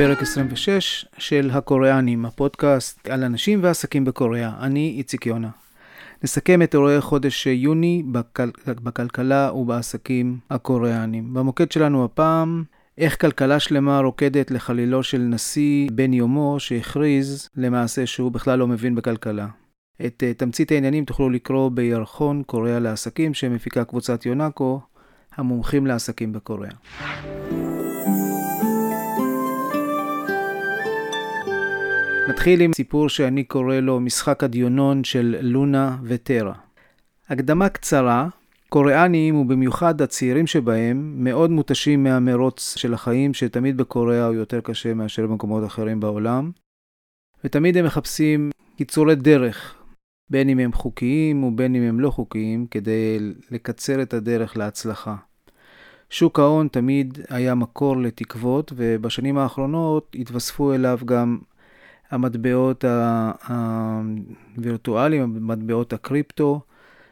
פרק 26 של הקוריאנים, הפודקאסט על אנשים ועסקים בקוריאה. אני איציק יונה. נסכם את אירועי חודש יוני בכל... בכלכלה ובעסקים הקוריאנים. במוקד שלנו הפעם, איך כלכלה שלמה רוקדת לחלילו של נשיא בן יומו שהכריז למעשה שהוא בכלל לא מבין בכלכלה. את uh, תמצית העניינים תוכלו לקרוא בירחון קוריאה לעסקים שמפיקה קבוצת יונאקו, המומחים לעסקים בקוריאה. נתחיל עם סיפור שאני קורא לו משחק הדיונון של לונה וטרה. הקדמה קצרה, קוריאנים ובמיוחד הצעירים שבהם מאוד מותשים מהמרוץ של החיים שתמיד בקוריאה הוא יותר קשה מאשר במקומות אחרים בעולם ותמיד הם מחפשים קיצורי דרך בין אם הם חוקיים ובין אם הם לא חוקיים כדי לקצר את הדרך להצלחה. שוק ההון תמיד היה מקור לתקוות ובשנים האחרונות התווספו אליו גם המטבעות הווירטואליים, מטבעות הקריפטו,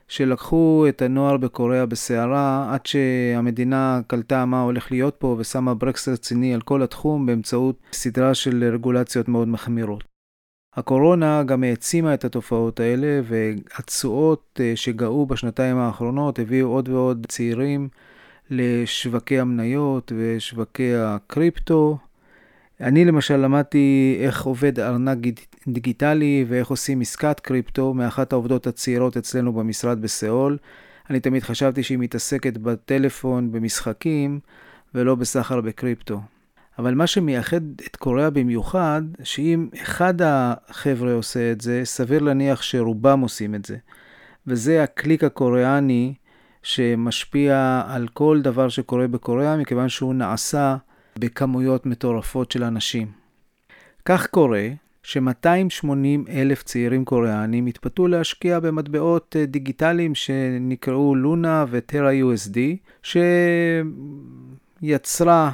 שלקחו את הנוער בקוריאה בסערה עד שהמדינה קלטה מה הולך להיות פה ושמה ברקס רציני על כל התחום באמצעות סדרה של רגולציות מאוד מחמירות. הקורונה גם העצימה את התופעות האלה והתשואות אה, שגאו בשנתיים האחרונות הביאו עוד ועוד צעירים לשווקי המניות ושווקי הקריפטו. אני למשל למדתי איך עובד ארנק דיגיטלי ואיך עושים עסקת קריפטו מאחת העובדות הצעירות אצלנו במשרד בסיאול. אני תמיד חשבתי שהיא מתעסקת בטלפון, במשחקים, ולא בסחר בקריפטו. אבל מה שמייחד את קוריאה במיוחד, שאם אחד החבר'ה עושה את זה, סביר להניח שרובם עושים את זה. וזה הקליק הקוריאני שמשפיע על כל דבר שקורה בקוריאה, מכיוון שהוא נעשה בכמויות מטורפות של אנשים. כך קורה ש-280 אלף צעירים קוריאנים התפתו להשקיע במטבעות אה, דיגיטליים שנקראו לונה וטרה USD, שיצרה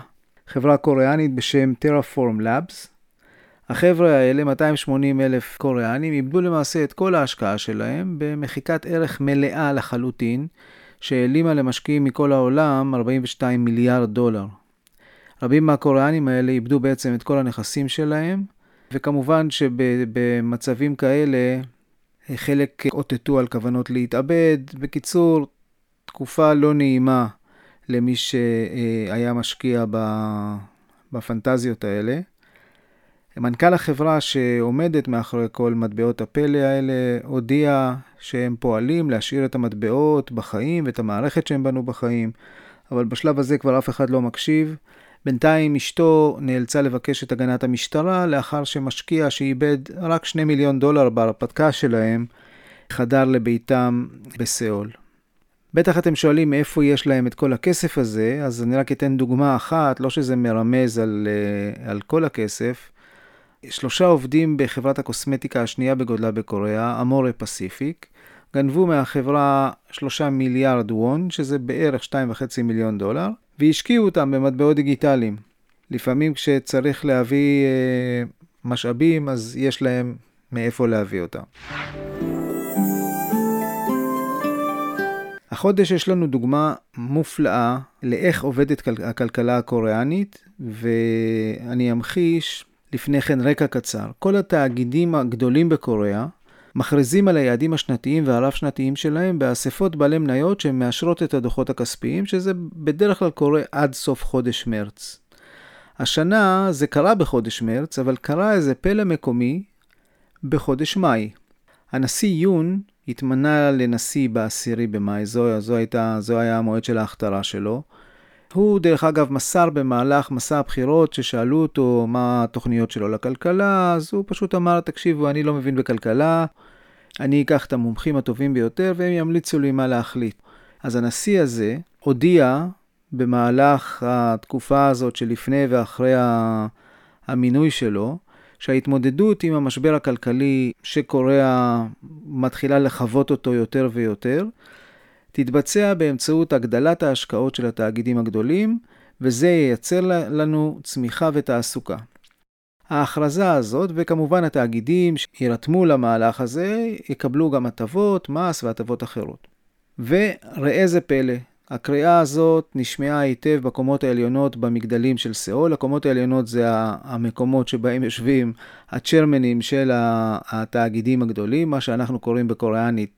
חברה קוריאנית בשם Terraform Labs. החבר'ה האלה, 280 אלף קוריאנים, איבדו למעשה את כל ההשקעה שלהם במחיקת ערך מלאה לחלוטין, שהעלימה למשקיעים מכל העולם 42 מיליארד דולר. רבים מהקוריאנים האלה איבדו בעצם את כל הנכסים שלהם, וכמובן שבמצבים כאלה חלק אותתו על כוונות להתאבד. בקיצור, תקופה לא נעימה למי שהיה משקיע בפנטזיות האלה. מנכ"ל החברה שעומדת מאחורי כל מטבעות הפלא האלה הודיע שהם פועלים להשאיר את המטבעות בחיים ואת המערכת שהם בנו בחיים, אבל בשלב הזה כבר אף אחד לא מקשיב. בינתיים אשתו נאלצה לבקש את הגנת המשטרה לאחר שמשקיע שאיבד רק 2 מיליון דולר בהרפתקה שלהם חדר לביתם בסיאול. בטח אתם שואלים מאיפה יש להם את כל הכסף הזה, אז אני רק אתן דוגמה אחת, לא שזה מרמז על, אה, על כל הכסף. שלושה עובדים בחברת הקוסמטיקה השנייה בגודלה בקוריאה, אמורה פסיפיק, גנבו מהחברה שלושה מיליארד וון, שזה בערך 2.5 מיליון דולר, והשקיעו אותם במטבעות דיגיטליים. לפעמים כשצריך להביא אה, משאבים, אז יש להם מאיפה להביא אותם. החודש יש לנו דוגמה מופלאה לאיך עובדת הכלכלה הקוריאנית, ואני אמחיש לפני כן רקע קצר. כל התאגידים הגדולים בקוריאה מכריזים על היעדים השנתיים והרב-שנתיים שלהם באספות בעלי מניות שמאשרות את הדוחות הכספיים, שזה בדרך כלל קורה עד סוף חודש מרץ. השנה זה קרה בחודש מרץ, אבל קרה איזה פלא מקומי בחודש מאי. הנשיא יון התמנה לנשיא בעשירי במאי, זו, זו, הייתה, זו היה המועד של ההכתרה שלו. הוא, דרך אגב, מסר במהלך מסע הבחירות, ששאלו אותו מה התוכניות שלו לכלכלה, אז הוא פשוט אמר, תקשיבו, אני לא מבין בכלכלה, אני אקח את המומחים הטובים ביותר והם ימליצו לי מה להחליט. אז הנשיא הזה הודיע במהלך התקופה הזאת שלפני ואחרי המינוי שלו, שההתמודדות עם המשבר הכלכלי שקוריאה מתחילה לחוות אותו יותר ויותר, תתבצע באמצעות הגדלת ההשקעות של התאגידים הגדולים, וזה ייצר לנו צמיחה ותעסוקה. ההכרזה הזאת, וכמובן התאגידים שירתמו למהלך הזה, יקבלו גם הטבות, מס והטבות אחרות. וראה זה פלא, הקריאה הזאת נשמעה היטב בקומות העליונות במגדלים של סאול. הקומות העליונות זה המקומות שבהם יושבים הצ'רמנים של התאגידים הגדולים, מה שאנחנו קוראים בקוריאנית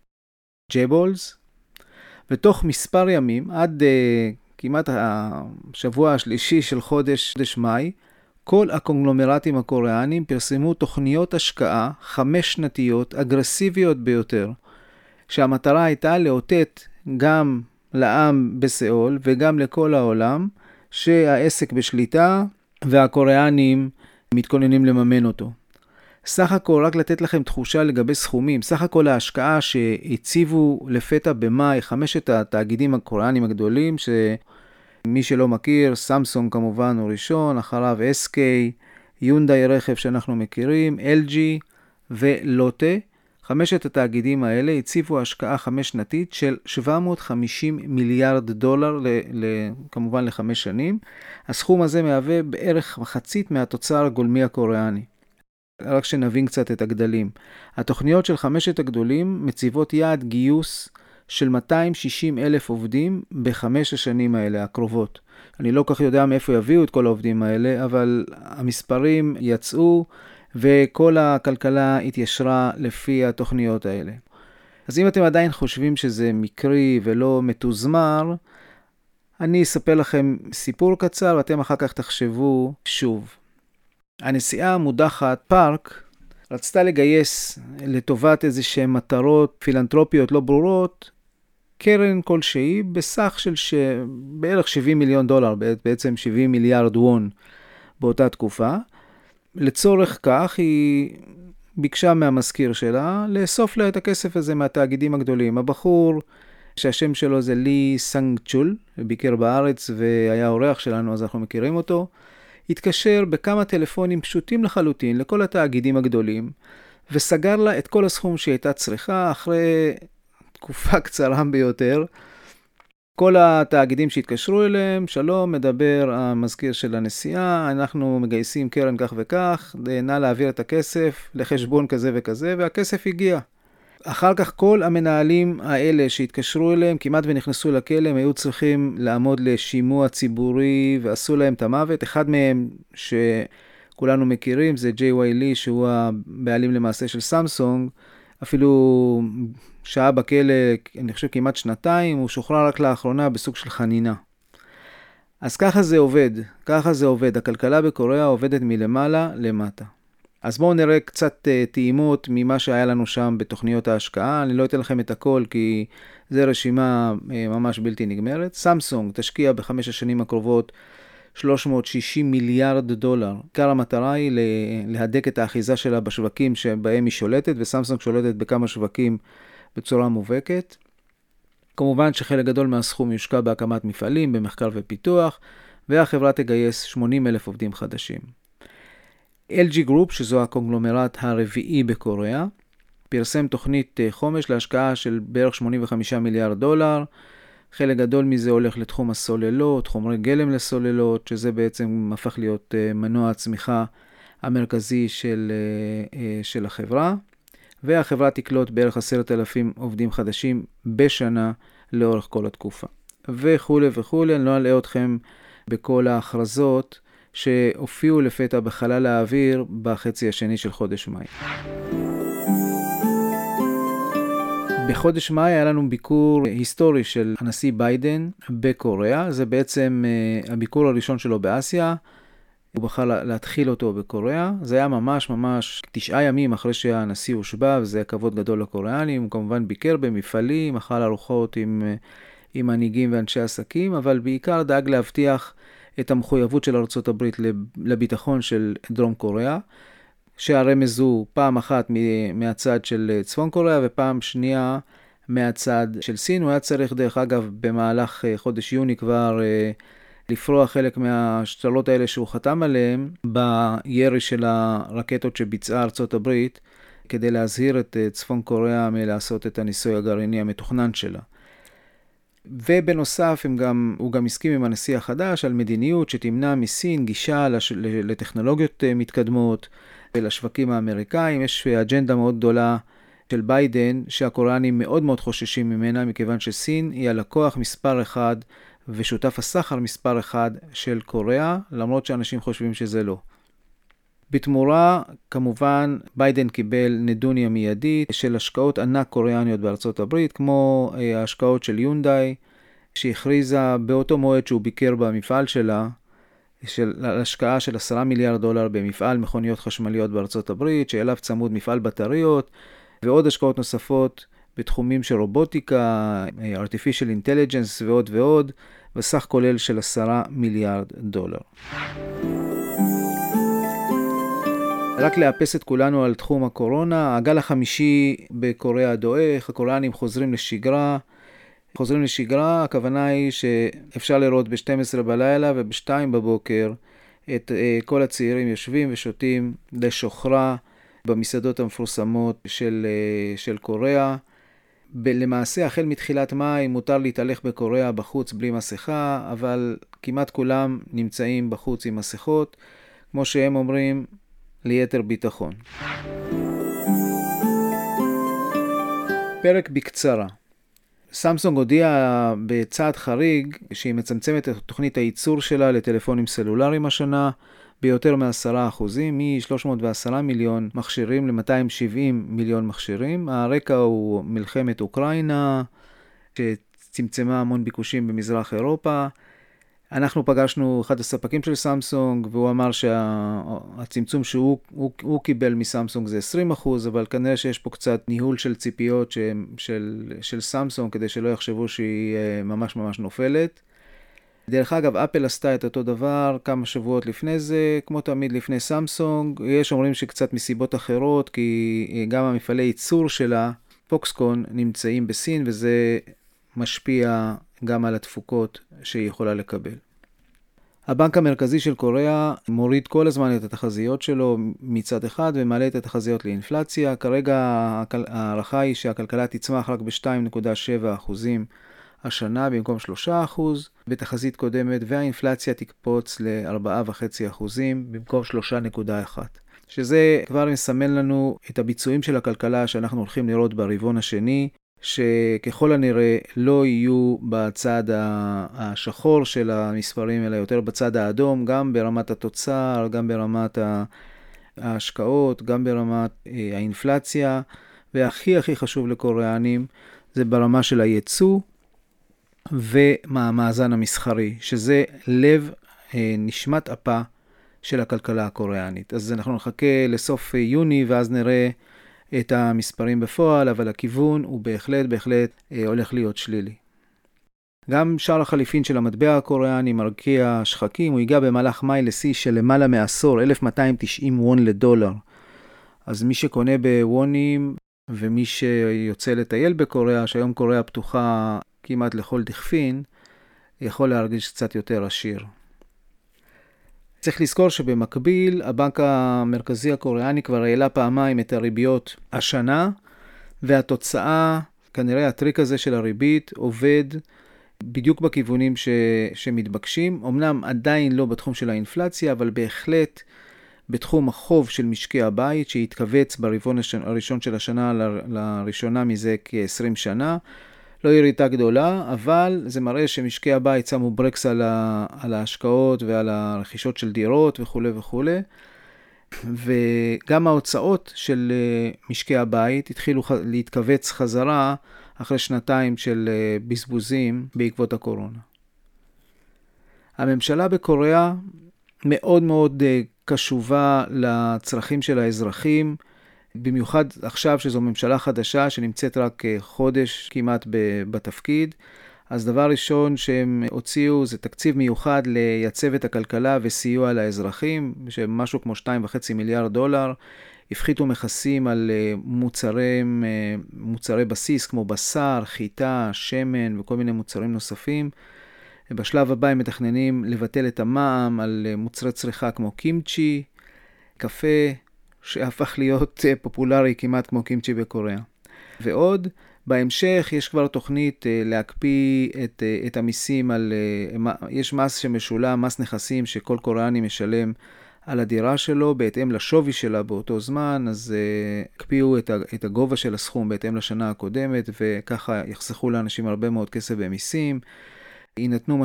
ג'בולס. ותוך מספר ימים, עד uh, כמעט השבוע השלישי של חודש, חודש מאי, כל הקונגלומרטים הקוריאנים פרסמו תוכניות השקעה חמש שנתיות אגרסיביות ביותר, שהמטרה הייתה לאותת גם לעם בסאול וגם לכל העולם שהעסק בשליטה והקוריאנים מתכוננים לממן אותו. סך הכל, רק לתת לכם תחושה לגבי סכומים, סך הכל ההשקעה שהציבו לפתע במאי חמשת התאגידים הקוריאנים הגדולים, שמי שלא מכיר, סמסונג כמובן הוא ראשון, אחריו SK, יונדאי רכב שאנחנו מכירים, LG ולוטה. חמשת התאגידים האלה הציבו השקעה חמש שנתית של 750 מיליארד דולר, ל, ל, כמובן לחמש שנים. הסכום הזה מהווה בערך מחצית מהתוצר הגולמי הקוריאני. רק שנבין קצת את הגדלים. התוכניות של חמשת הגדולים מציבות יעד גיוס של 260 אלף עובדים בחמש השנים האלה, הקרובות. אני לא כל כך יודע מאיפה יביאו את כל העובדים האלה, אבל המספרים יצאו וכל הכלכלה התיישרה לפי התוכניות האלה. אז אם אתם עדיין חושבים שזה מקרי ולא מתוזמר, אני אספר לכם סיפור קצר ואתם אחר כך תחשבו שוב. הנשיאה המודחת, פארק, רצתה לגייס לטובת איזה שהן מטרות פילנטרופיות לא ברורות, קרן כלשהי בסך של ש... בערך 70 מיליון דולר, בעצם 70 מיליארד וון באותה תקופה. לצורך כך היא ביקשה מהמזכיר שלה לאסוף לה את הכסף הזה מהתאגידים הגדולים. הבחור שהשם שלו זה לי סנג צ'ול, ביקר בארץ והיה אורח שלנו אז אנחנו מכירים אותו, התקשר בכמה טלפונים פשוטים לחלוטין לכל התאגידים הגדולים, וסגר לה את כל הסכום שהיא הייתה צריכה אחרי תקופה קצרה ביותר. כל התאגידים שהתקשרו אליהם, שלום, מדבר המזכיר של הנסיעה, אנחנו מגייסים קרן כך וכך, נא להעביר את הכסף לחשבון כזה וכזה, והכסף הגיע. אחר כך כל המנהלים האלה שהתקשרו אליהם כמעט ונכנסו לכלא, הם היו צריכים לעמוד לשימוע ציבורי ועשו להם את המוות. אחד מהם שכולנו מכירים זה ג'יי וואי לי, שהוא הבעלים למעשה של סמסונג. אפילו שהה בכלא, אני חושב כמעט שנתיים, הוא שוחרר רק לאחרונה בסוג של חנינה. אז ככה זה עובד, ככה זה עובד. הכלכלה בקוריאה עובדת מלמעלה למטה. אז בואו נראה קצת uh, טעימות ממה שהיה לנו שם בתוכניות ההשקעה. אני לא אתן לכם את הכל כי זו רשימה uh, ממש בלתי נגמרת. סמסונג תשקיע בחמש השנים הקרובות 360 מיליארד דולר. עיקר המטרה היא להדק את האחיזה שלה בשווקים שבהם היא שולטת, וסמסונג שולטת בכמה שווקים בצורה מובהקת. כמובן שחלק גדול מהסכום יושקע בהקמת מפעלים, במחקר ופיתוח, והחברה תגייס 80 אלף עובדים חדשים. LG Group, שזו הקונגלומרט הרביעי בקוריאה, פרסם תוכנית אה, חומש להשקעה של בערך 85 מיליארד דולר. חלק גדול מזה הולך לתחום הסוללות, חומרי גלם לסוללות, שזה בעצם הפך להיות אה, מנוע הצמיחה המרכזי של, אה, של החברה. והחברה תקלוט בערך עשרת אלפים עובדים חדשים בשנה לאורך כל התקופה. וכולי וכולי, אני לא אלאה אתכם בכל ההכרזות שהופיעו לפתע בחלל האוויר בחצי השני של חודש מאי. בחודש מאי היה לנו ביקור היסטורי של הנשיא ביידן בקוריאה, זה בעצם uh, הביקור הראשון שלו באסיה. הוא בחר להתחיל אותו בקוריאה. זה היה ממש ממש תשעה ימים אחרי שהנשיא הושבע, וזה היה כבוד גדול לקוריאנים. הוא כמובן ביקר במפעלים, אכל ארוחות עם, אה, עם מנהיגים ואנשי עסקים, אבל בעיקר דאג להבטיח את המחויבות של ארה"ב לביטחון של דרום קוריאה, שהרמז הוא פעם אחת מהצד של צפון קוריאה ופעם שנייה מהצד של סין. הוא היה צריך, דרך אגב, במהלך אה, חודש יוני כבר אה, לפרוע חלק מהשתלות האלה שהוא חתם עליהן בירי של הרקטות שביצעה ארצות הברית, כדי להזהיר את אה, צפון קוריאה מלעשות את הניסוי הגרעיני המתוכנן שלה. ובנוסף, גם, הוא גם הסכים עם הנשיא החדש על מדיניות שתמנע מסין גישה לש, לטכנולוגיות אה, מתקדמות ולשווקים האמריקאים. יש אג'נדה מאוד גדולה של ביידן, שהקוריאנים מאוד מאוד חוששים ממנה, מכיוון שסין היא הלקוח מספר אחד ושותף הסחר מספר אחד של קוריאה, למרות שאנשים חושבים שזה לא. בתמורה, כמובן, ביידן קיבל נדוניה מיידית של השקעות ענק קוריאניות בארצות הברית, כמו אה, ההשקעות של יונדאי, שהכריזה באותו מועד שהוא ביקר במפעל שלה, של השקעה של 10 מיליארד דולר במפעל מכוניות חשמליות בארצות הברית, שאליו צמוד מפעל בטריות, ועוד השקעות נוספות בתחומים של רובוטיקה, artificial intelligence ועוד ועוד, וסך כולל של 10 מיליארד דולר. רק לאפס את כולנו על תחום הקורונה, הגל החמישי בקוריאה דועך, הקוריאנים חוזרים לשגרה. חוזרים לשגרה, הכוונה היא שאפשר לראות ב-12 בלילה וב-2 בבוקר את uh, כל הצעירים יושבים ושותים לשוכרה במסעדות המפורסמות של, uh, של קוריאה. ב- למעשה, החל מתחילת מאי מותר להתהלך בקוריאה בחוץ בלי מסכה, אבל כמעט כולם נמצאים בחוץ עם מסכות, כמו שהם אומרים, ליתר ביטחון. פרק בקצרה. סמסונג הודיעה בצעד חריג שהיא מצמצמת את תוכנית הייצור שלה לטלפונים סלולריים השנה ביותר מ-10%, מ-310 מיליון מכשירים ל-270 מיליון מכשירים. הרקע הוא מלחמת אוקראינה, שצמצמה המון ביקושים במזרח אירופה. אנחנו פגשנו אחד הספקים של סמסונג, והוא אמר שהצמצום שה... שהוא הוא, הוא קיבל מסמסונג זה 20%, אבל כנראה שיש פה קצת ניהול של ציפיות ש... של, של סמסונג, כדי שלא יחשבו שהיא אה, ממש ממש נופלת. דרך אגב, אפל עשתה את אותו דבר כמה שבועות לפני זה, כמו תמיד לפני סמסונג. יש אומרים שקצת מסיבות אחרות, כי גם המפעלי ייצור שלה, פוקסקון, נמצאים בסין, וזה משפיע גם על התפוקות שהיא יכולה לקבל. הבנק המרכזי של קוריאה מוריד כל הזמן את התחזיות שלו מצד אחד ומעלה את התחזיות לאינפלציה. כרגע ההערכה היא שהכלכלה תצמח רק ב-2.7% השנה במקום 3% בתחזית קודמת, והאינפלציה תקפוץ ל-4.5% במקום 3.1%. שזה כבר מסמן לנו את הביצועים של הכלכלה שאנחנו הולכים לראות ברבעון השני, שככל הנראה לא יהיו בצד השחור של המספרים, אלא יותר בצד האדום, גם ברמת התוצר, גם ברמת ההשקעות, גם ברמת אה, האינפלציה, והכי הכי חשוב לקוריאנים זה ברמה של הייצוא ומהמאזן המסחרי, שזה לב אה, נשמת אפה של הכלכלה הקוריאנית. אז אנחנו נחכה לסוף יוני ואז נראה את המספרים בפועל, אבל הכיוון הוא בהחלט בהחלט אה, הולך להיות שלילי. גם שער החליפין של המטבע הקוריאני מרקיע שחקים, הוא ייגע במהלך מאי לשיא של למעלה מעשור, 1290 וון לדולר. אז מי שקונה בוונים ומי שיוצא לטייל בקוריאה, שהיום קוריאה פתוחה כמעט לכל דכפין, יכול להרגיש קצת יותר עשיר. צריך לזכור שבמקביל, הבנק המרכזי הקוריאני כבר העלה פעמיים את הריביות השנה, והתוצאה, כנראה הטריק הזה של הריבית עובד בדיוק בכיוונים ש, שמתבקשים. אמנם עדיין לא בתחום של האינפלציה, אבל בהחלט בתחום החוב של משקי הבית, שהתכווץ ברבעון הראשון של השנה לראשונה מזה כ-20 שנה. לא ירידה גדולה, אבל זה מראה שמשקי הבית שמו ברקס על, ה, על ההשקעות ועל הרכישות של דירות וכולי וכולי. וגם ההוצאות של אה, משקי הבית התחילו להתכווץ חזרה אחרי שנתיים של אה, בזבוזים בעקבות הקורונה. הממשלה בקוריאה מאוד מאוד אה, קשובה לצרכים של האזרחים. במיוחד עכשיו שזו ממשלה חדשה שנמצאת רק אה, חודש כמעט בתפקיד. אז דבר ראשון שהם הוציאו זה תקציב מיוחד לייצב את הכלכלה וסיוע לאזרחים, שמשהו כמו 2.5 מיליארד דולר. הפחיתו מכסים על אה, מוצרי, אה, מוצרי בסיס כמו בשר, חיטה, שמן וכל מיני מוצרים נוספים. בשלב הבא הם מתכננים לבטל את המע"מ על מוצרי צריכה כמו קימצ'י, קפה, שהפך להיות אה, פופולרי כמעט כמו קימצ'י בקוריאה. ועוד, בהמשך יש כבר תוכנית אה, להקפיא את, אה, את המיסים על, יש מס שמשולם, מס נכסים שכל קוריאני משלם על הדירה שלו בהתאם לשווי שלה באותו זמן, אז הקפיאו את, את הגובה של הסכום בהתאם לשנה הקודמת, וככה יחסכו לאנשים הרבה מאוד כסף במיסים. יינתנו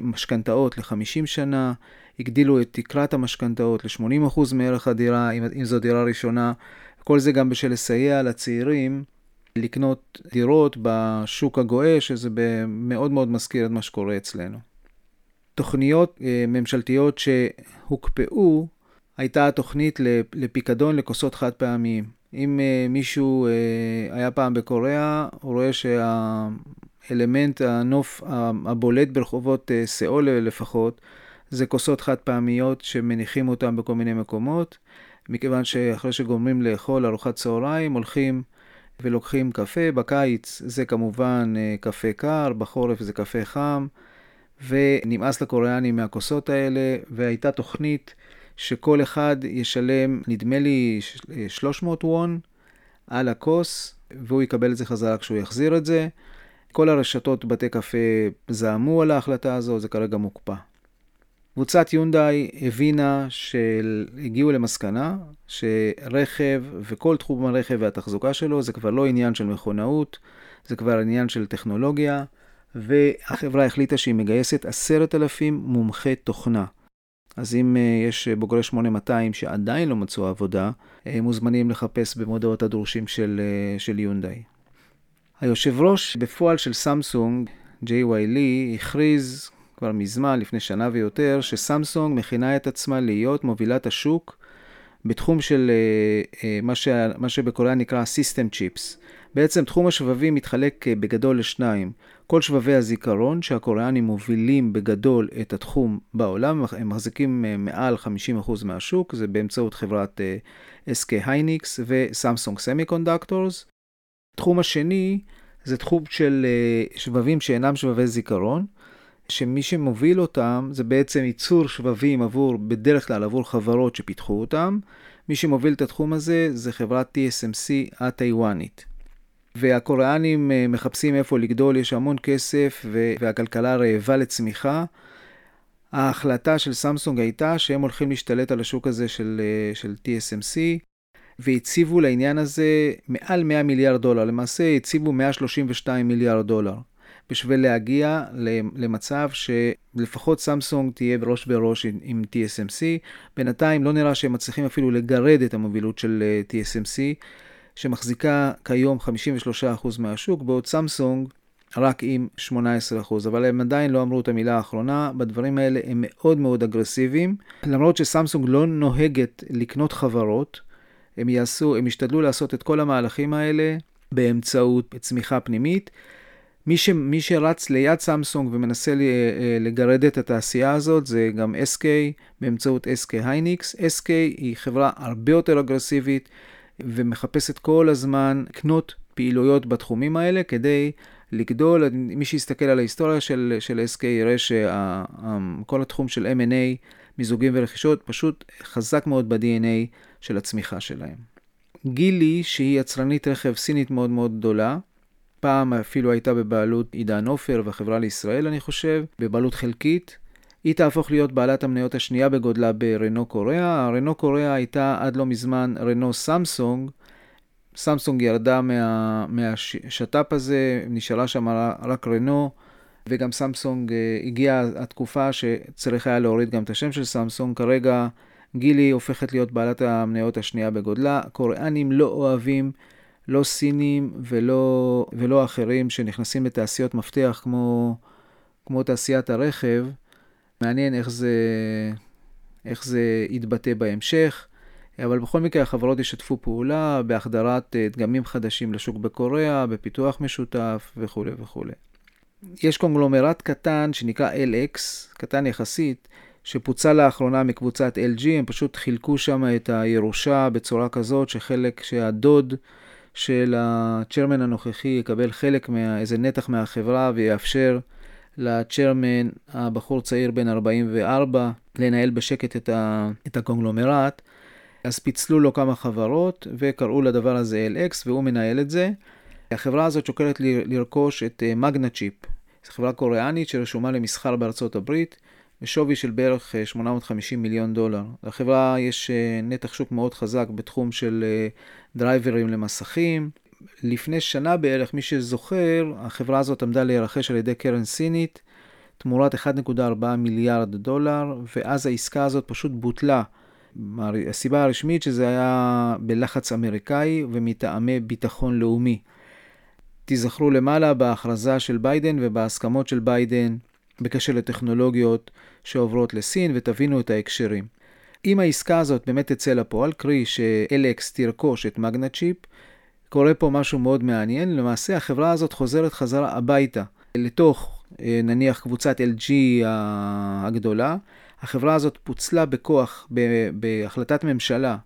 משכנתאות ל-50 שנה, הגדילו את תקרת המשכנתאות ל-80% מערך הדירה, אם, אם זו דירה ראשונה. כל זה גם בשביל לסייע לצעירים לקנות דירות בשוק הגועש, שזה מאוד מאוד מזכיר את מה שקורה אצלנו. תוכניות אה, ממשלתיות שהוקפאו, הייתה התוכנית לפיקדון לכוסות חד פעמיים. אם אה, מישהו אה, היה פעם בקוריאה, הוא רואה שהאלמנט, הנוף הבולט ברחובות סאול לפחות, זה כוסות חד פעמיות שמניחים אותם בכל מיני מקומות, מכיוון שאחרי שגומרים לאכול ארוחת צהריים, הולכים ולוקחים קפה. בקיץ זה כמובן קפה קר, בחורף זה קפה חם. ונמאס לקוריאנים מהכוסות האלה, והייתה תוכנית שכל אחד ישלם, נדמה לי, 300 וון על הכוס, והוא יקבל את זה חזרה כשהוא יחזיר את זה. כל הרשתות בתי קפה זעמו על ההחלטה הזו, זה כרגע מוקפא. קבוצת יונדאי הבינה שהגיעו למסקנה שרכב וכל תחום הרכב והתחזוקה שלו זה כבר לא עניין של מכונאות, זה כבר עניין של טכנולוגיה. והחברה החליטה שהיא מגייסת עשרת אלפים מומחי תוכנה. אז אם uh, יש בוגרי 8200 שעדיין לא מצאו עבודה, הם מוזמנים לחפש במודעות הדרושים של, uh, של יונדאי. היושב ראש בפועל של סמסונג, ג'יי וואי לי, הכריז כבר מזמן, לפני שנה ויותר, שסמסונג מכינה את עצמה להיות מובילת השוק בתחום של uh, uh, מה, ש... מה שבקוריאה נקרא System Chips. בעצם תחום השבבים מתחלק uh, בגדול לשניים. כל שבבי הזיכרון שהקוריאנים מובילים בגדול את התחום בעולם, הם מחזיקים אה, מעל 50% מהשוק, זה באמצעות חברת SK וסמסונג Semiconductors. התחום השני זה תחום של אה, שבבים שאינם שבבי זיכרון, שמי שמוביל אותם זה בעצם ייצור שבבים עבור, בדרך כלל עבור חברות שפיתחו אותם. מי שמוביל את התחום הזה זה חברת TSMC הטיוואנית. והקוריאנים אה, מחפשים איפה לגדול, יש המון כסף והכלכלה רעבה לצמיחה. ההחלטה של סמסונג הייתה שהם הולכים להשתלט על השוק הזה של, אה, של TSMC, והציבו לעניין הזה מעל 100 מיליארד דולר, למעשה הציבו 132 מיליארד דולר, בשביל להגיע למצב שלפחות סמסונג תהיה בראש בראש עם TSMC. בינתיים לא נראה שהם מצליחים אפילו לגרד את המובילות של אה, TSMC. שמחזיקה כיום 53% מהשוק, בעוד סמסונג רק עם 18%, אבל הם עדיין לא אמרו את המילה האחרונה, בדברים האלה הם מאוד מאוד אגרסיביים. למרות שסמסונג לא נוהגת לקנות חברות, הם יעשו, הם ישתדלו לעשות את כל המהלכים האלה באמצעות צמיחה פנימית. מי, ש, מי שרץ ליד סמסונג ומנסה אה, לגרד את התעשייה הזאת זה גם SK באמצעות SK הייניקס. SK היא חברה הרבה יותר אגרסיבית, ומחפשת כל הזמן לקנות פעילויות בתחומים האלה כדי לגדול. מי שיסתכל על ההיסטוריה של, של SK יראה שכל התחום של M&A, מיזוגים ורכישות, פשוט חזק מאוד ב-DNA של הצמיחה שלהם. גילי, שהיא יצרנית רכב סינית מאוד מאוד גדולה, פעם אפילו הייתה בבעלות עידן עופר והחברה לישראל, אני חושב, בבעלות חלקית. היא תהפוך להיות בעלת המניות השנייה בגודלה ברנו קוריאה. רנו קוריאה הייתה עד לא מזמן רנו סמסונג. סמסונג ירדה מה, מהשת"פ הזה, נשארה שם רק רנו, וגם סמסונג אה, הגיעה התקופה שצריך היה להוריד גם את השם של סמסונג. כרגע גילי הופכת להיות בעלת המניות השנייה בגודלה. קוריאנים לא אוהבים לא סינים ולא, ולא אחרים שנכנסים לתעשיות מפתח כמו, כמו תעשיית הרכב. מעניין איך זה, איך זה יתבטא בהמשך, אבל בכל מקרה החברות ישתפו פעולה בהחדרת אה, דגמים חדשים לשוק בקוריאה, בפיתוח משותף וכולי וכולי. יש קונגלומרט קטן שנקרא LX, קטן יחסית, שפוצל לאחרונה מקבוצת LG, הם פשוט חילקו שם את הירושה בצורה כזאת שחלק, שהדוד של הצ'רמן הנוכחי יקבל חלק, מה, איזה נתח מהחברה ויאפשר לצ'רמן, הבחור צעיר בן 44, לנהל בשקט את, ה, את הקונגלומרט. אז פיצלו לו כמה חברות וקראו לדבר הזה LX והוא מנהל את זה. החברה הזאת שוקלת לרכוש את מגנה צ'יפ, זו חברה קוריאנית שרשומה למסחר בארצות הברית, בשווי של בערך 850 מיליון דולר. לחברה יש נתח שוק מאוד חזק בתחום של דרייברים למסכים. לפני שנה בערך, מי שזוכר, החברה הזאת עמדה להירכש על ידי קרן סינית תמורת 1.4 מיליארד דולר, ואז העסקה הזאת פשוט בוטלה. הסיבה הרשמית שזה היה בלחץ אמריקאי ומטעמי ביטחון לאומי. תיזכרו למעלה בהכרזה של ביידן ובהסכמות של ביידן בקשר לטכנולוגיות שעוברות לסין, ותבינו את ההקשרים. אם העסקה הזאת באמת תצא לפועל, קרי ש LX תרכוש את מגנצ'יפ, קורה פה משהו מאוד מעניין. למעשה החברה הזאת חוזרת חזרה הביתה, לתוך אה, נניח קבוצת LG הגדולה. החברה הזאת פוצלה בכוח בהחלטת ממשלה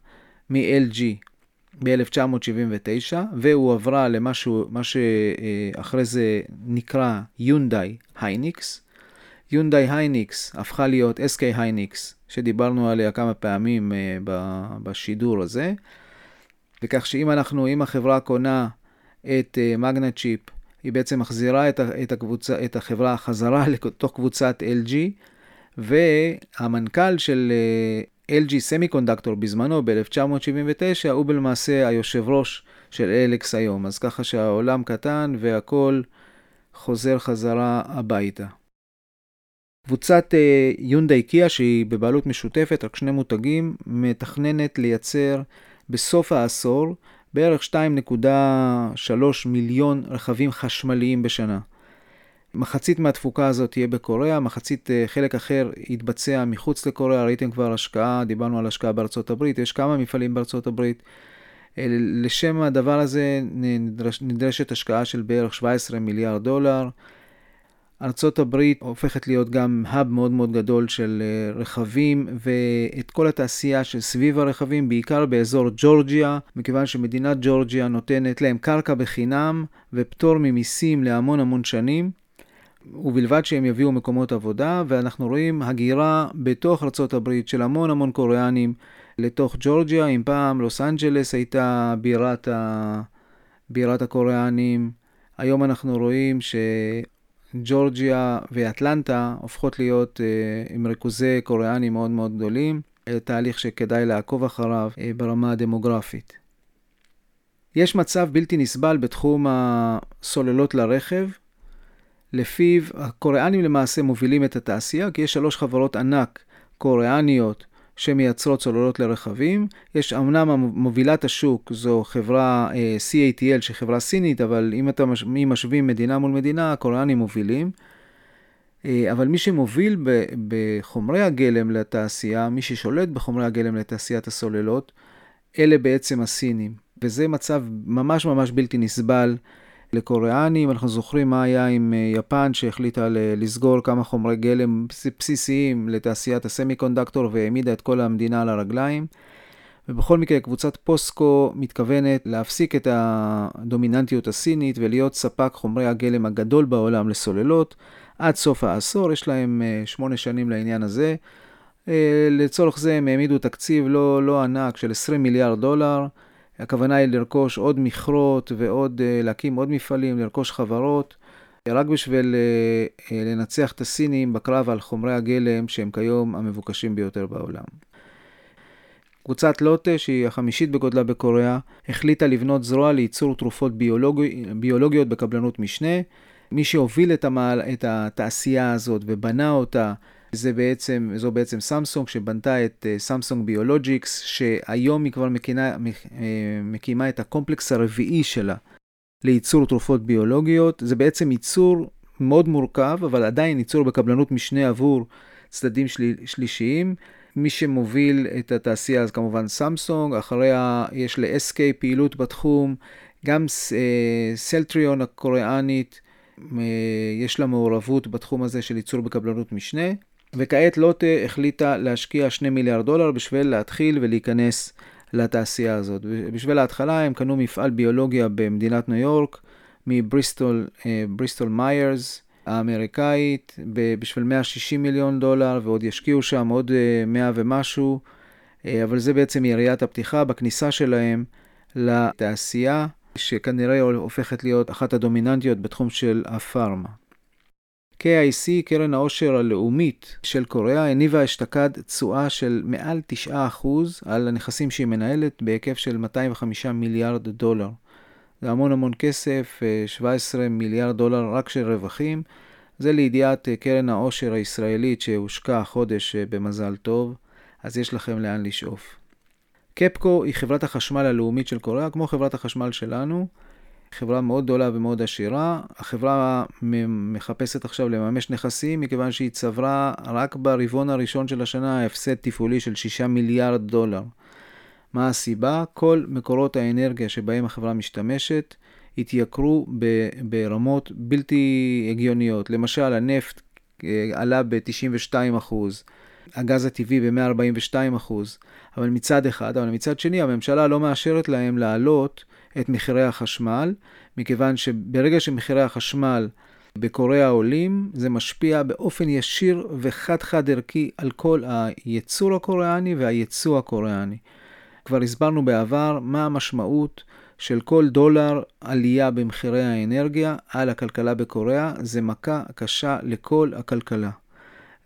מ-LG ב-1979, והועברה למה שאחרי זה נקרא יונדאי הייניקס. יונדאי הייניקס הפכה להיות SK הייניקס, שדיברנו עליה כמה פעמים אה, בשידור הזה. וכך שאם אנחנו, אם החברה קונה את Magna uh, Chip, היא בעצם מחזירה את, את, הקבוצה, את החברה חזרה לתוך קבוצת LG, והמנכ"ל של uh, LG Semiconductor בזמנו, ב-1979, הוא למעשה היושב ראש של LX היום. אז ככה שהעולם קטן והכל חוזר חזרה הביתה. קבוצת יונדאי uh, קיה, שהיא בבעלות משותפת, רק שני מותגים, מתכננת לייצר בסוף העשור בערך 2.3 מיליון רכבים חשמליים בשנה. מחצית מהתפוקה הזאת תהיה בקוריאה, מחצית אה, חלק אחר יתבצע מחוץ לקוריאה, ראיתם כבר השקעה, דיברנו על השקעה בארצות הברית, יש כמה מפעלים בארצות הברית. אה, לשם הדבר הזה נדרש, נדרשת השקעה של בערך 17 מיליארד דולר. ארצות הברית הופכת להיות גם האב מאוד מאוד גדול של אה, רכבים, ואת כל התעשייה שסביב הרכבים, בעיקר באזור ג'ורג'יה, מכיוון שמדינת ג'ורג'יה נותנת להם קרקע בחינם ופטור ממיסים להמון המון שנים. ובלבד שהם יביאו מקומות עבודה, ואנחנו רואים הגירה בתוך הברית של המון המון קוריאנים לתוך ג'ורג'יה, אם פעם לוס אנג'לס הייתה בירת, ה... בירת הקוריאנים, היום אנחנו רואים ש... ג'ורג'יה ואטלנטה הופכות להיות uh, עם ריכוזי קוריאנים מאוד מאוד גדולים, תהליך שכדאי לעקוב אחריו uh, ברמה הדמוגרפית. יש מצב בלתי נסבל בתחום הסוללות לרכב, לפיו הקוריאנים למעשה מובילים את התעשייה, כי יש שלוש חברות ענק קוריאניות שמייצרות צוללות לרכבים. יש אמנם מובילת השוק זו חברה uh, CATL שהיא חברה סינית, אבל אם אתם אם משווים מדינה מול מדינה, הקוריאנים מובילים. Uh, אבל מי שמוביל ב, בחומרי הגלם לתעשייה, מי ששולט בחומרי הגלם לתעשיית הסוללות, אלה בעצם הסינים. וזה מצב ממש ממש בלתי נסבל לקוריאנים. אנחנו זוכרים מה היה עם אה, יפן שהחליטה לסגור כמה חומרי גלם בסיסיים לתעשיית הסמי קונדקטור והעמידה את כל המדינה על הרגליים. ובכל מקרה, קבוצת פוסקו מתכוונת להפסיק את הדומיננטיות הסינית ולהיות ספק חומרי הגלם הגדול בעולם לסוללות עד סוף העשור. יש להם אה, שמונה שנים לעניין הזה. אה, לצורך זה הם העמידו תקציב לא, לא ענק של 20 מיליארד דולר. הכוונה היא לרכוש עוד מכרות ועוד, אה, להקים עוד מפעלים, לרכוש חברות, רק בשביל אה, אה, לנצח את הסינים בקרב על חומרי הגלם שהם כיום המבוקשים ביותר בעולם. קבוצת לוטה, שהיא החמישית בגודלה בקוריאה, החליטה לבנות זרוע לייצור תרופות ביולוגי, ביולוגיות בקבלנות משנה. מי שהוביל את, המעל, את התעשייה הזאת ובנה אותה זה בעצם, זו בעצם סמסונג שבנתה את סמסונג uh, Biologics, שהיום היא כבר מקינה, uh, מקימה את הקומפלקס הרביעי שלה לייצור תרופות ביולוגיות. זה בעצם ייצור מאוד מורכב, אבל עדיין ייצור בקבלנות משנה עבור צדדים של, שלישיים. מי שמוביל את התעשייה אז כמובן סמסונג, אחריה יש ל-SK פעילות בתחום, גם uh, Celltrion הקוריאנית, יש לה מעורבות בתחום הזה של ייצור בקבלנות משנה. וכעת לוטה החליטה להשקיע 2 מיליארד דולר בשביל להתחיל ולהיכנס לתעשייה הזאת. בשביל ההתחלה הם קנו מפעל ביולוגיה במדינת ניו יורק, מבריסטול בריסטול מיירס האמריקאית, בשביל 160 מיליון דולר, ועוד ישקיעו שם עוד 100 אה, ומשהו, אה, אבל זה בעצם יריית הפתיחה בכניסה שלהם לתעשייה, שכנראה הופכת להיות אחת הדומיננטיות בתחום של הפארמה. KIC, קרן העושר הלאומית של קוריאה, הניבה אשתקד תשואה של מעל 9% על הנכסים שהיא מנהלת בהיקף של 205 מיליארד דולר. זה המון המון כסף, 17 מיליארד דולר רק של רווחים. זה לידיעת קרן העושר הישראלית שהושקע החודש במזל טוב, אז יש לכם לאן לשאוף. קפקו היא חברת החשמל הלאומית של קוריאה, כמו חברת החשמל שלנו. חברה מאוד גדולה ומאוד עשירה. החברה מחפשת עכשיו לממש נכסים, מכיוון שהיא צברה רק ברבעון הראשון של השנה הפסד תפעולי של 6 מיליארד דולר. מה הסיבה? כל מקורות האנרגיה שבהם החברה משתמשת התייקרו ברמות בלתי הגיוניות. למשל, הנפט אה, עלה ב-92%, הגז הטבעי ב-142%, אבל מצד אחד, אבל מצד שני, הממשלה לא מאשרת להם להעלות את מחירי החשמל, מכיוון שברגע שמחירי החשמל בקוריאה עולים, זה משפיע באופן ישיר וחד-חד ערכי על כל הייצור הקוריאני והייצוא הקוריאני. כבר הסברנו בעבר מה המשמעות של כל דולר עלייה במחירי האנרגיה על הכלכלה בקוריאה, זה מכה קשה לכל הכלכלה.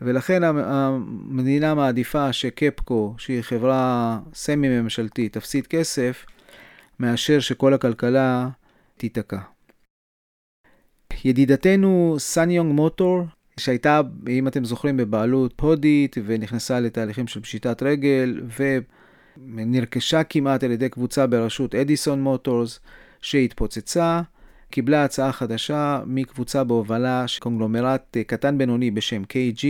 ולכן המדינה מעדיפה ש KEPCO, שהיא חברה סמי-ממשלתית, תפסיד כסף, מאשר שכל הכלכלה תיתקע. ידידתנו SsangYong Motor, שהייתה, אם אתם זוכרים, בבעלות הודית ונכנסה לתהליכים של פשיטת רגל ונרכשה כמעט על ידי קבוצה בראשות Edison Motors שהתפוצצה, קיבלה הצעה חדשה מקבוצה בהובלה של קונגלומרט קטן בינוני בשם KG,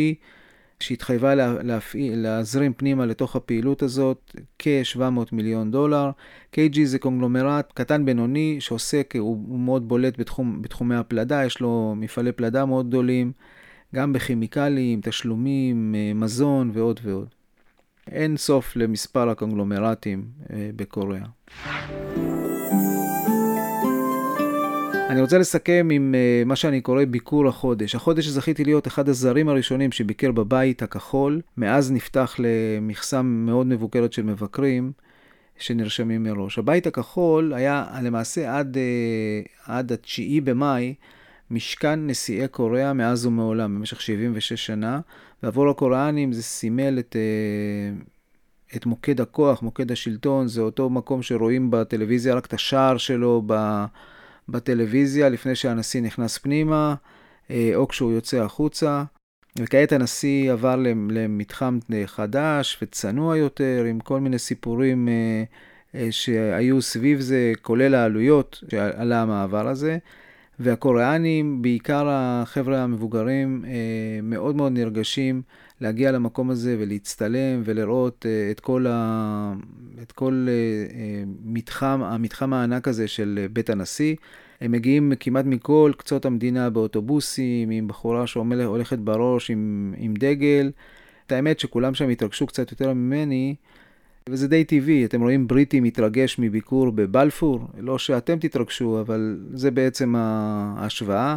שהתחייבה להזרים פנימה לתוך הפעילות הזאת כ-700 מיליון דולר. KG זה קונגלומרט קטן בינוני שעוסק, הוא, הוא מאוד בולט בתחום, בתחומי הפלדה, יש לו מפעלי פלדה מאוד גדולים, גם בכימיקלים, תשלומים, אה, מזון ועוד ועוד. אין סוף למספר הקונגלומרטים אה, בקוריאה. אני רוצה לסכם עם uh, מה שאני קורא ביקור החודש. החודש זכיתי להיות אחד הזרים הראשונים שביקר בבית הכחול. מאז נפתח למכסה מאוד מבוקרת של מבקרים שנרשמים מראש. הבית הכחול היה למעשה עד, uh, עד התשיעי במאי משכן נשיאי קוריאה מאז ומעולם, במשך 76 שנה, ועבור הקוריאנים זה סימל את... uh, את מוקד הכוח, מוקד השלטון, זה אותו מקום שרואים בטלוויזיה רק את השער שלו, ב... בטלוויזיה לפני שהנשיא נכנס פנימה, אה, או כשהוא יוצא החוצה. וכעת הנשיא עבר למתחם חדש וצנוע יותר, עם כל מיני סיפורים אה, אה, שהיו סביב זה, כולל העלויות שעלה המעבר הזה. והקוריאנים, בעיקר החבר'ה המבוגרים, מאוד מאוד נרגשים להגיע למקום הזה ולהצטלם ולראות את כל, ה... את כל מתחם, המתחם הענק הזה של בית הנשיא. הם מגיעים כמעט מכל קצות המדינה באוטובוסים, עם בחורה שהולכת בראש עם, עם דגל. את האמת שכולם שם התרגשו קצת יותר ממני, וזה די טבעי. אתם רואים בריטי מתרגש מביקור בבלפור, לא שאתם תתרגשו, אבל זה בעצם ההשוואה.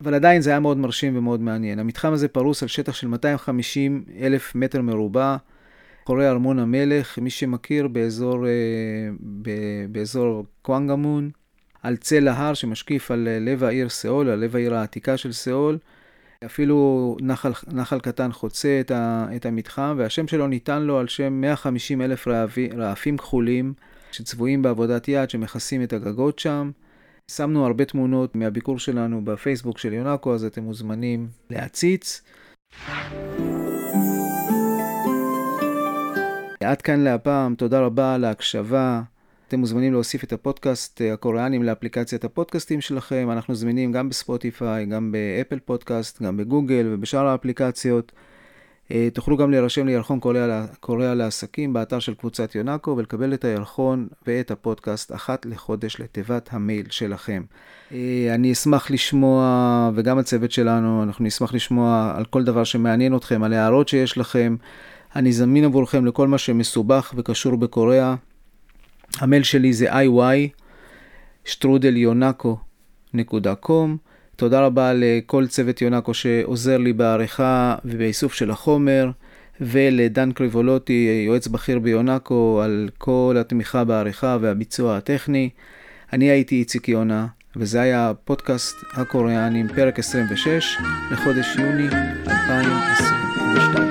אבל עדיין זה היה מאוד מרשים ומאוד מעניין. המתחם הזה פרוס על שטח של 250 אלף מטר מרובע, אחורי ארמון המלך, מי שמכיר, באזור, אה, באזור קוואנגמון. על צל ההר שמשקיף על לב העיר סאול, על לב העיר העתיקה של סאול. אפילו נחל, נחל קטן חוצה את, ה, את המתחם, והשם שלו ניתן לו על שם 150 אלף רעפים כחולים שצבועים בעבודת יד שמכסים את הגגות שם. שמנו הרבה תמונות מהביקור שלנו בפייסבוק של יונקו, אז אתם מוזמנים להציץ. עד כאן להפעם, תודה רבה על ההקשבה. אתם מוזמנים להוסיף את הפודקאסט הקוריאנים לאפליקציית הפודקאסטים שלכם. אנחנו זמינים גם בספוטיפיי, גם באפל פודקאסט, גם בגוגל ובשאר האפליקציות. אה, תוכלו גם להירשם לירחון קוריאה, לעסקים באתר של קבוצת יונאקו ולקבל את הירחון ואת הפודקאסט אחת לחודש לתיבת המייל שלכם. אה, אני אשמח לשמוע, וגם הצוות שלנו, אנחנו נשמח לשמוע על כל דבר שמעניין אתכם, על הערות שיש לכם. אני זמין עבורכם לכל מה שמסובך וקשור בקוריאה. המייל שלי זה iy שטרודל.יונקו.com. תודה רבה לכל צוות יונקו שעוזר לי בעריכה ובאיסוף של החומר, ולדן קריבולוטי, יועץ בכיר ביונקו, על כל התמיכה בעריכה והביצוע הטכני. אני הייתי איציק יונה, וזה היה פודקאסט הקוריאנים, פרק 26, לחודש יוני 2022.